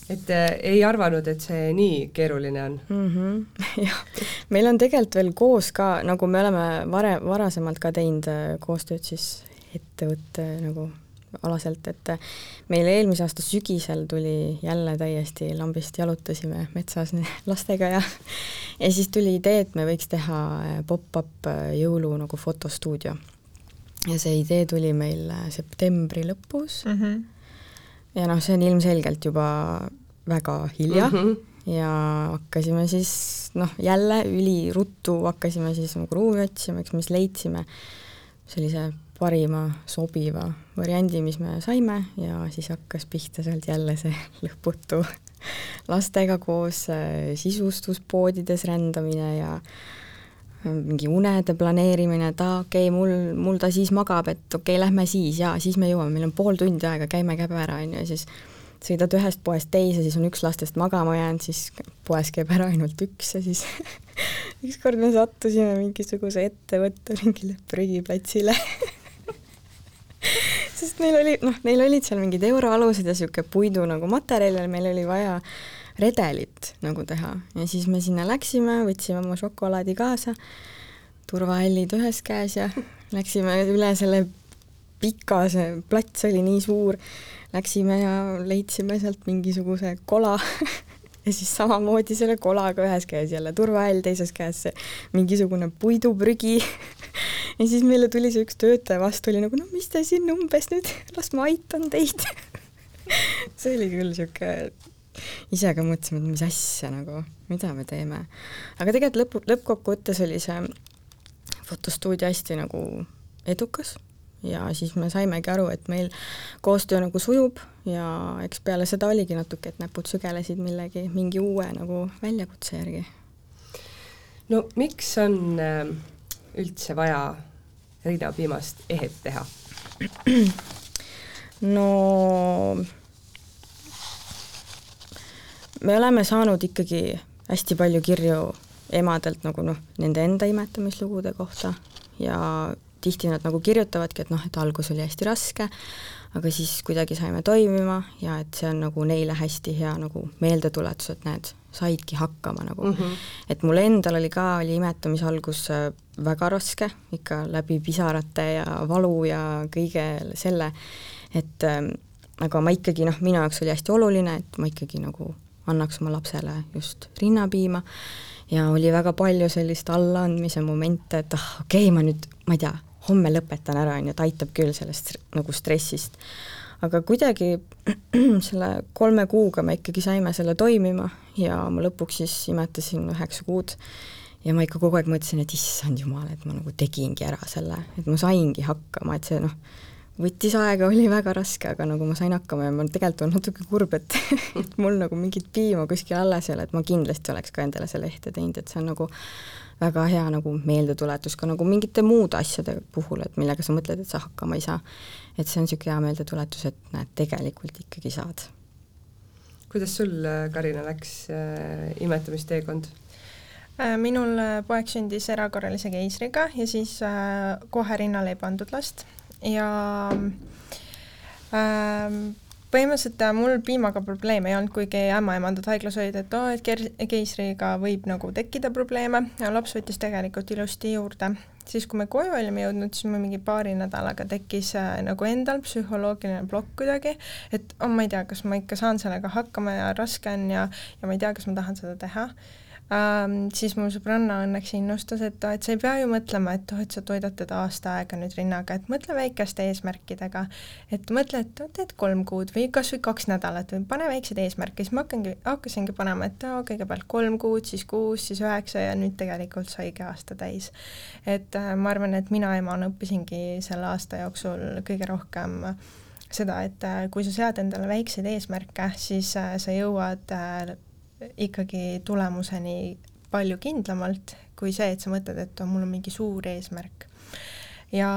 et äh, ei arvanud, et see nii keeruline on mm? -hmm. <laughs> jah, meil on tegelikult veel koos ka, nagu me oleme varem, varasemalt ka teinud äh, koostööd siis ettevõtte nagu alaselt, et meil eelmise aasta sügisel tuli jälle täiesti lambist, jalutasime metsas <laughs> lastega ja ja siis tuli idee, et me võiks teha pop-up jõulu nagu fotostuudio. ja see idee tuli meil septembri lõpus mm. -hmm. ja noh, see on ilmselgelt juba väga hilja mm -hmm. ja hakkasime siis noh, jälle üliruttu hakkasime siis nagu ruumi otsima, eks me siis leidsime sellise parima sobiva variandi, mis me saime ja siis hakkas pihta sealt jälle see <laughs> lõputu lastega koos äh, sisustuspoodides rändamine ja äh, mingi unede planeerimine, et aa, okei okay,, mul, mul ta siis magab, et okei okay,, lähme siis ja siis me jõuame, meil on pool tundi aega, käime käbe ära, on ju, ja siis sõidad ühest poest teise, siis on üks lastest magama jäänud, siis poes käib ära ainult üks ja siis <laughs> ükskord me sattusime mingisuguse ettevõtte mingile prügiplatsile <laughs> <laughs> sest neil oli, noh, neil olid seal mingid euroalused ja niisugune puidu nagu materjal ja meil oli vaja redelit nagu teha. Ja siis me sinna läksime, võtsime oma šokolaadi kaasa, turvahällid ühes käes ja <laughs> läksime üle selle pika, see plats oli nii suur, läksime ja leidsime sealt mingisuguse kola <laughs> ja siis samamoodi selle kolaga ühes käes jälle turvahäll, teises käes mingisugune puiduprügi. <laughs> Ja siis meile tuli see üks töötaja vastu, oli nagu, no mis te siin umbes nüüd, las ma aitan teid. <laughs> See oli küll sihuke, ise ka mõtlesime, et mis asja nagu, mida me teeme. aga tegelikult lõpu, lõppkokkuvõttes oli see fotostuudio hästi nagu edukas ja siis me saimegi aru, et meil koostöö nagu sujub ja eks peale seda oligi natuke, et näpud sügelesid millegi, mingi uue nagu väljakutse järgi. no miks on äh, üldse vaja riinapiimast ehet teha? <clears throat> no me oleme saanud ikkagi hästi palju kirju emadelt nagu noh, nende enda imetamislugude kohta ja tihti nad nagu kirjutavadki, et noh, et algus oli hästi raske, aga siis kuidagi saime toimima ja et see on nagu neile hästi hea nagu meeldetuletus, et näed, saidki hakkama nagu mm. -hmm. et mul endal oli ka, oli imetamise algus äh, väga raske, ikka läbi pisarate ja valu ja kõige selle, et äh, aga ma ikkagi noh, minu jaoks oli hästi oluline, et ma ikkagi nagu annaks oma lapsele just rinnapiima ja oli väga palju sellist allaandmise momente, et ah, okei okay,, ma nüüd, ma ei tea, homme lõpetan ära, on ju, et aitab küll sellest nagu stressist. aga kuidagi <clears throat> selle kolme kuuga me ikkagi saime selle toimima ja ma lõpuks siis imetasin üheksa kuud ja ma ikka kogu aeg mõtlesin, et issand jumal, et ma nagu tegingi ära selle, et ma saingi hakkama, et see noh, võttis aega, oli väga raske, aga nagu ma sain hakkama ja ma tegelikult olen natuke kurb, et <laughs> et mul nagu mingit piima kuskil alles ei ole, et ma kindlasti oleks ka endale selle ette teinud, et see on nagu väga hea nagu meeldetuletus ka nagu mingite muude asjade puhul, et millega sa mõtled, et sa hakkama ei saa. et see on niisugune hea meeldetuletus, et näed, tegelikult ikkagi saad. kuidas sul, Karina, läks äh, imetamisteekond äh,? minul äh, poeg sündis erakorralise keisriga ja siis äh, kohe rinnale ei pandud last ja äh, põhimõtteliselt mul piimaga probleeme ei olnud, kuigi ämmaemandad haiglas olid, et oo oh,, et keisriga võib nagu tekkida probleeme ja laps võttis tegelikult ilusti juurde. siis, kui me koju olime jõudnud, siis mul mingi paari nädalaga tekkis äh, nagu endal psühholoogiline plokk kuidagi, et oh, ma ei tea, kas ma ikka saan sellega hakkama ja raske on ja, ja ma ei tea, kas ma tahan seda teha ähm,, siis mu sõbranna õnneks innustas, et, et sa ei pea ju mõtlema, et oh, et sa toidad teda aasta aega nüüd rinnaga, et mõtle väikeste eesmärkidega. et mõtle, et teed kolm kuud või kas või kaks nädalat või pane väikseid eesmärke, siis ma hakkangi, hakkasingi panema, et oh, kõigepealt kolm kuud, siis kuus, siis üheksa ja nüüd tegelikult saigi aasta täis. et äh, ma arvan, et mina emana õppisingi selle aasta jooksul kõige rohkem seda, et äh, kui sa sead endale väikseid eesmärke, siis äh, sa jõuad äh, ikkagi tulemuseni palju kindlamalt kui see, et sa mõtled, et oh, mul on mingi suur eesmärk. ja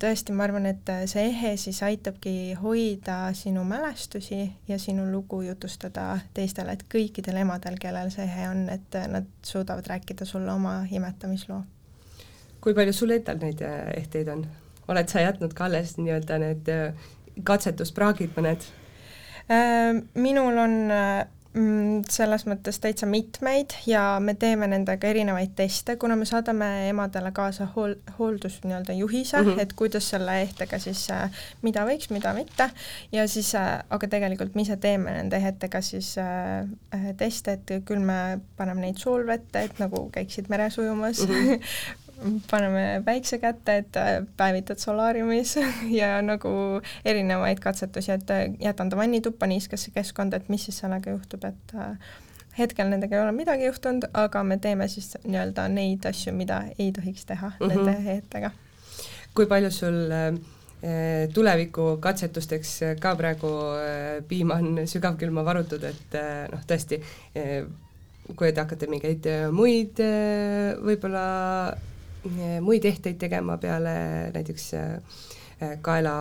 tõesti, ma arvan, et see ehe siis aitabki hoida sinu mälestusi ja sinu lugu jutustada teistele, et kõikidel emadel, kellel see ehe on, et nad suudavad rääkida sulle oma imetamisloo. kui palju sul endal neid äh, ehteid on? oled sa jätnud ka alles nii-öelda need äh, katsetuspraagid mõned? Äh, minul on selles mõttes täitsa mitmeid ja me teeme nendega erinevaid teste, kuna me saadame emadele kaasa hool-, hooldus nii-öelda juhise mm, -hmm. et kuidas selle ehtega siis, äh, mida võiks, mida mitte, ja siis, äh, aga tegelikult me ise teeme nende ehetega siis äh teste, et küll me paneme neid soolvette, et nagu käiksid meres ujumas mm, -hmm. <laughs> paneme päikse kätte, et äh, päevitad solaariumis <laughs> ja nagu erinevaid katsetusi, et äh, jätan ta vannituppa, niiskesse keskkonda, et mis siis sellega juhtub, et äh, hetkel nendega ei ole midagi juhtunud, aga me teeme siis nii-öelda neid asju, mida ei tohiks teha mm -hmm. nende heetega. kui palju sul äh, tuleviku katsetusteks ka praegu äh, piim on sügavkülma varutud, et noh, tõesti kui te hakkate mingeid muid võib-olla muid ehteid tegema peale näiteks äh, kaela,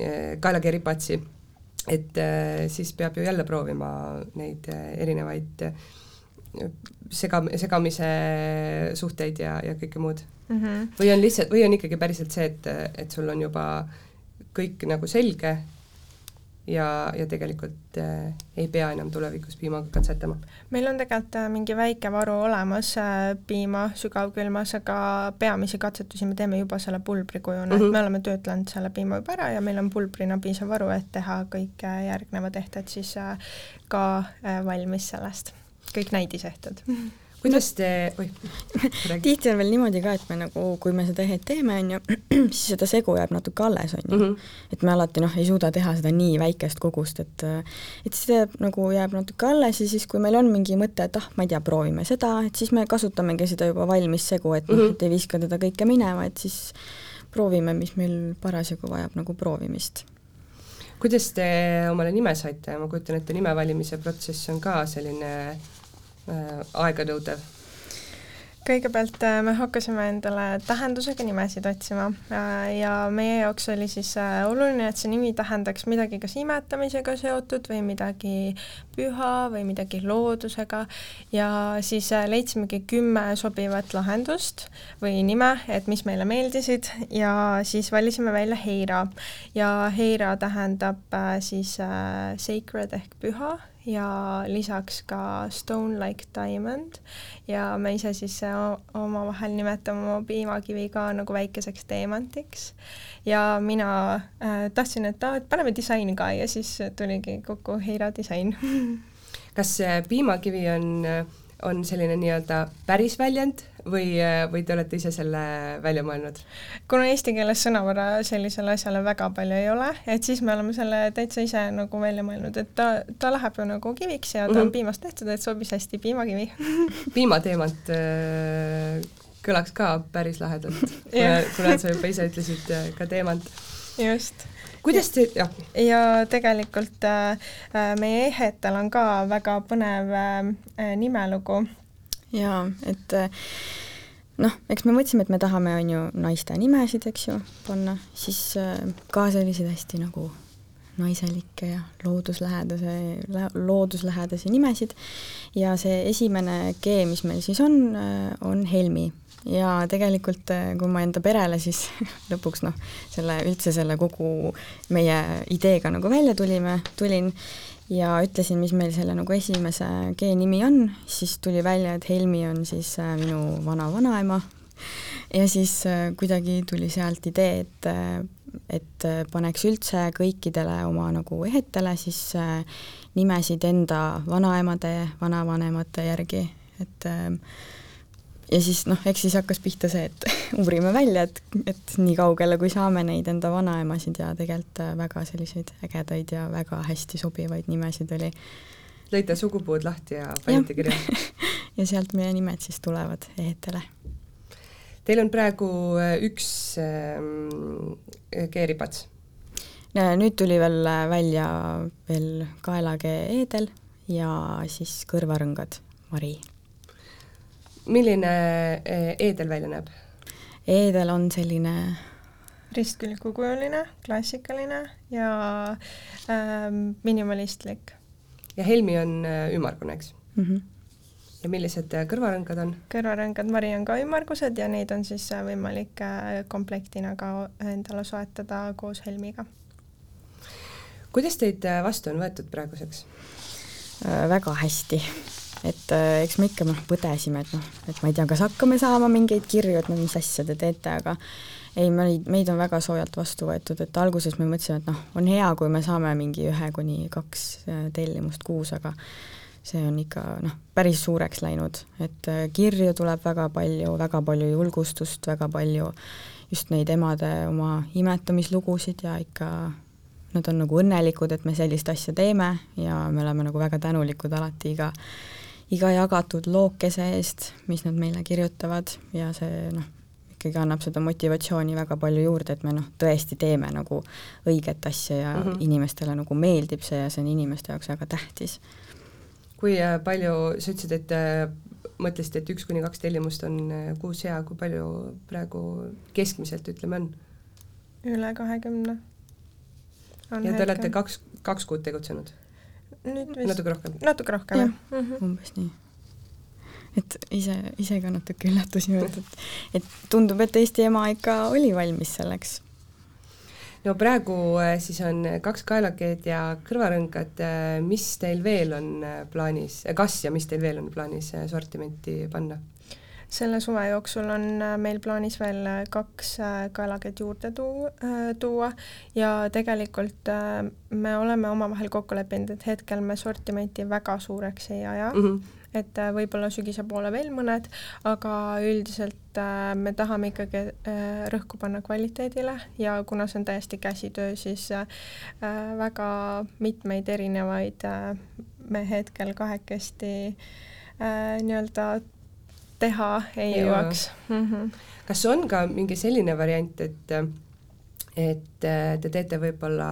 äh, kaelakeripatsi, et äh, siis peab ju jälle proovima neid erinevaid sega, segamise suhteid ja, ja kõike muud mm. -hmm. või on lihtsalt, või on ikkagi päriselt see, et, et sul on juba kõik nagu selge ja, ja tegelikult äh, ei pea enam tulevikus piimaga katsetama. meil on tegelikult äh, mingi väike varu olemas äh, piima sügavkülmas, aga peamisi katsetusi me teeme juba selle pulbri kujuna mm, -hmm. et me oleme töötlenud selle piima juba ära ja meil on pulbrina piisav varu, et teha kõik äh, järgnevad ehted siis äh, ka äh, valmis sellest, kõik näidisehted <laughs> kuidas te, oih, <laughs> tihti on veel niimoodi ka, et me nagu, kui me seda ehet teeme, on ju, <clears throat> siis seda segu jääb natuke alles, on ju. -hmm. et me alati noh, ei suuda teha seda nii väikest kogust, et et see jääb nagu, jääb natuke alles ja siis, kui meil on mingi mõte, et ah, ma ei tea, proovime seda, et siis me kasutamegi seda juba valmis segu, et noh -hmm., et ei viska teda kõike minema, et siis proovime, mis meil parasjagu vajab nagu proovimist kuidas te omale nime saite, ma kujutan ette, nime valimise protsess on ka selline aeganõudev? kõigepealt äh, me hakkasime endale tähendusega nimesid otsima äh, ja meie jaoks oli siis oluline, et see nimi tähendaks midagi kas imetamisega seotud või midagi püha või midagi loodusega ja siis leidsimegi kümme sobivat lahendust või nime, et mis meile meeldisid ja siis valisime välja Heira ja Heira tähendab siis sacred ehk püha ja lisaks ka Stone Like Diamond. Ja me ise siis äh, omavahel nimetame oma piimakivi ka nagu väikeseks teemantiks. ja mina äh, tahtsin, et aa, et paneme disaini ka ja siis tuligi kokku Heira disain. <laughs> Kas piimakivi on, on selline nii-öelda päris väljend või, või te olete ise selle välja mõelnud? kuna eesti keeles sõnavara sellisele asjale väga palju ei ole, et siis me oleme selle täitsa ise nagu välja mõelnud, et ta, ta läheb ju nagu kiviks ja ta mm -hmm. on mhm. piimast tehtud, et sobis hästi piimakivi <laughs> piimateemant äh, kõlaks ka päris lahedalt <laughs> kuna, sa juba ise ütlesid äh, ka teemant. just kuidas te, jah? ja tegelikult äh, äh, meie ehetel on ka väga põnev äh, nimelugu jaa, et äh, noh, eks me mõtlesime, et me tahame, on ju, naiste nimesid, eks ju, panna, siis äh, ka selliseid hästi nagu naiselikke ja looduslähedase, looduslähedasi nimesid. Ja see esimene G, mis meil siis on, äh, on Helmi. Ja tegelikult kui ma enda perele siis <laughs> lõpuks noh, selle üldse selle kogu meie ideega nagu välja tulime, tulin, ja ütlesin, mis meil selle nagu esimese G nimi on, siis tuli välja, et Helmi on siis äh, minu vana-vanaema. Ja siis äh, kuidagi tuli sealt idee, et äh, et paneks üldse kõikidele oma nagu ehetele siis nimesid enda vanaemade, vanavanemate järgi, et äh, ja siis noh, eks siis hakkas pihta see, et <laughs> uurime välja, et, et nii kaugele, kui saame neid enda vanaemasid ja tegelikult äh, väga selliseid ägedaid ja väga hästi sobivaid nimesid oli. lõite sugupuud lahti ja panite kirja <laughs> ja sealt meie nimed siis tulevad ehetele. Teil on praegu äh, üks äh, keeripats? nüüd tuli veel äh, välja veel kaelakee eedel ja siis kõrvarõngad Mari milline eh, eedel välja näeb? eedel on selline ristkülgkujuline, klassikaline ja äh, minimalistlik. ja Helmi on äh, ümmargune, eks mm? -hmm. ja millised äh, kõrvarõngad on? kõrvarõngad Mari on ka ümmargused ja neid on siis äh, võimalik äh, komplektina ka endale soetada koos Helmiga. kuidas teid äh, vastu on võetud praeguseks äh,? väga hästi et äh, eks me ikka noh, põdesime, et noh, et ma ei tea, kas hakkame saama mingeid kirju, et no mis asja te teete, aga ei, meid, meid on väga soojalt vastu võetud, et alguses me mõtlesime, et noh, on hea, kui me saame mingi ühe kuni kaks äh, tellimust kuus, aga see on ikka noh, päris suureks läinud, et äh, kirju tuleb väga palju, väga palju julgustust, väga palju just neid emade oma imetamislugusid ja ikka nad on nagu õnnelikud, et me sellist asja teeme ja me oleme nagu väga tänulikud alati iga iga jagatud lookese eest, mis nad meile kirjutavad ja see noh, ikkagi annab seda motivatsiooni väga palju juurde, et me noh, tõesti teeme nagu õiget asja ja mm -hmm. inimestele nagu meeldib see ja see on inimeste jaoks väga tähtis. kui äh, palju, sa ütlesid, et äh, mõtlesid, et üks kuni kaks tellimust on äh, kuus hea, kui palju praegu keskmiselt, ütleme, on? üle kahekümne. ja te olete kaks, kaks kuud tegutsenud? Nüüd vist natuke rohkem? natuke rohkem, jah mm -hmm.. umbes nii. et ise, ise ka natuke üllatusime, et, et tundub, et Eesti ema ikka oli valmis selleks. no praegu äh, siis on kaks kaelakeed ja kõrvarõngad, äh, mis teil veel on äh, plaanis, kas ja mis teil veel on plaanis sortimenti panna? Selle suve jooksul on äh, meil plaanis veel äh, kaks äh, kaelakeed juurde tuu-, tuua. Ja tegelikult me oleme omavahel kokku leppinud, et hetkel me sortimenti väga suureks ei aja. Mm, -hmm et võib-olla sügise poole veel mõned, aga üldiselt me tahame ikkagi rõhku panna kvaliteedile. Ja kuna see on täiesti käsitöö, siis väga mitmeid erinevaid me hetkel kahekesti nii-öelda teha ei ja. jõuaks mm. -hmm. kas on ka mingi selline variant, et, et äh, te teete võib-olla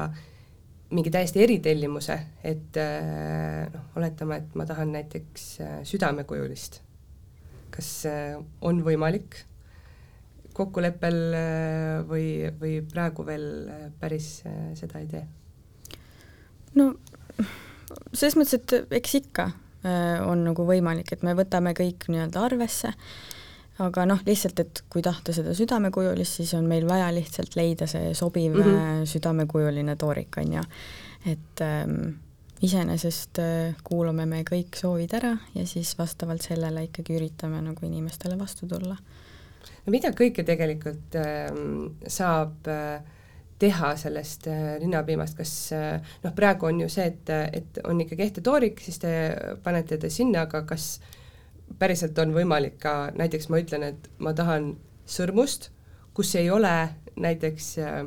mingi täiesti eritellimuse, et äh, noh, oletame, et ma tahan näiteks äh, südamekujulist. kas on võimalik kokkuleppel või, või praegu veel päris seda ei tee? no selles mõttes, et eks ikka on nagu võimalik, et me võtame kõik nii-öelda arvesse, aga noh, lihtsalt, et kui tahta seda südamekujulist, siis on meil vaja lihtsalt leida see sobiv mm -hmm. südamekujuline toorik, on ju. et ähm, iseenesest äh, kuulame me kõik soovid ära ja siis vastavalt sellele ikkagi üritame nagu inimestele vastu tulla. no mida kõike tegelikult äh, saab äh, teha sellest äh, linnapiimast, kas äh, noh, praegu on ju see, et, et on ikkagi ehtitoorik, siis te panete ta sinna, aga kas päriselt on võimalik ka, näiteks ma ütlen, et ma tahan sõrmust, kus ei ole näiteks äh,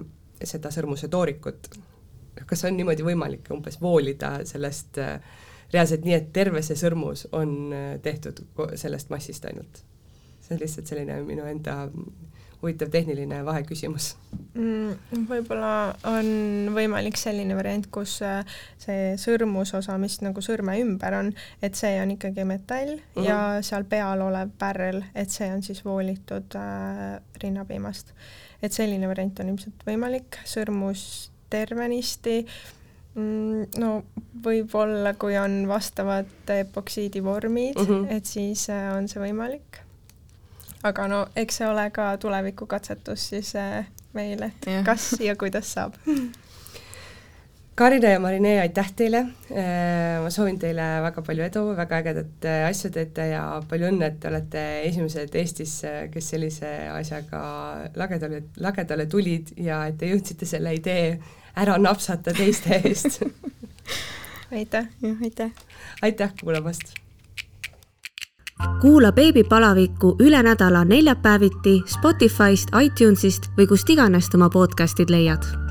seda sõrmuse toorikut. kas on niimoodi võimalik umbes voolida sellest äh, reaalselt nii, et terve see sõrmus on äh, tehtud sellest massist ainult? see on lihtsalt selline minu enda huvitav tehniline vaheküsimus mm,? Võib-olla on võimalik selline variant, kus äh, see sõrmusosa, mis nagu sõrme ümber on, et see on ikkagi metall mm -hmm. ja seal peal olev pärl, et see on siis voolitud äh, rinnapiimast. et selline variant on ilmselt võimalik, sõrmus tervenisti mm, no võib-olla, kui on vastavad epoksiidivormid mm, -hmm. et siis äh, on see võimalik aga no eks see ole ka tulevikukatsetus siis äh, meil, et ja. kas ja kuidas saab Karina ja Marinee, aitäh teile, äh, ma soovin teile väga palju edu, väga ägedat äh, asja teete ja palju õnne, et te olete esimesed Eestis, kes sellise asjaga lagedale, lagedale tulid ja et te jõudsite selle idee ära napsata teiste eest <laughs> aitäh! aitäh! aitäh kuulamast! Kuula beebipalavikku üle nädala neljapäeviti Spotify'st, iTunes'ist või kust iganes oma podcast'id leiad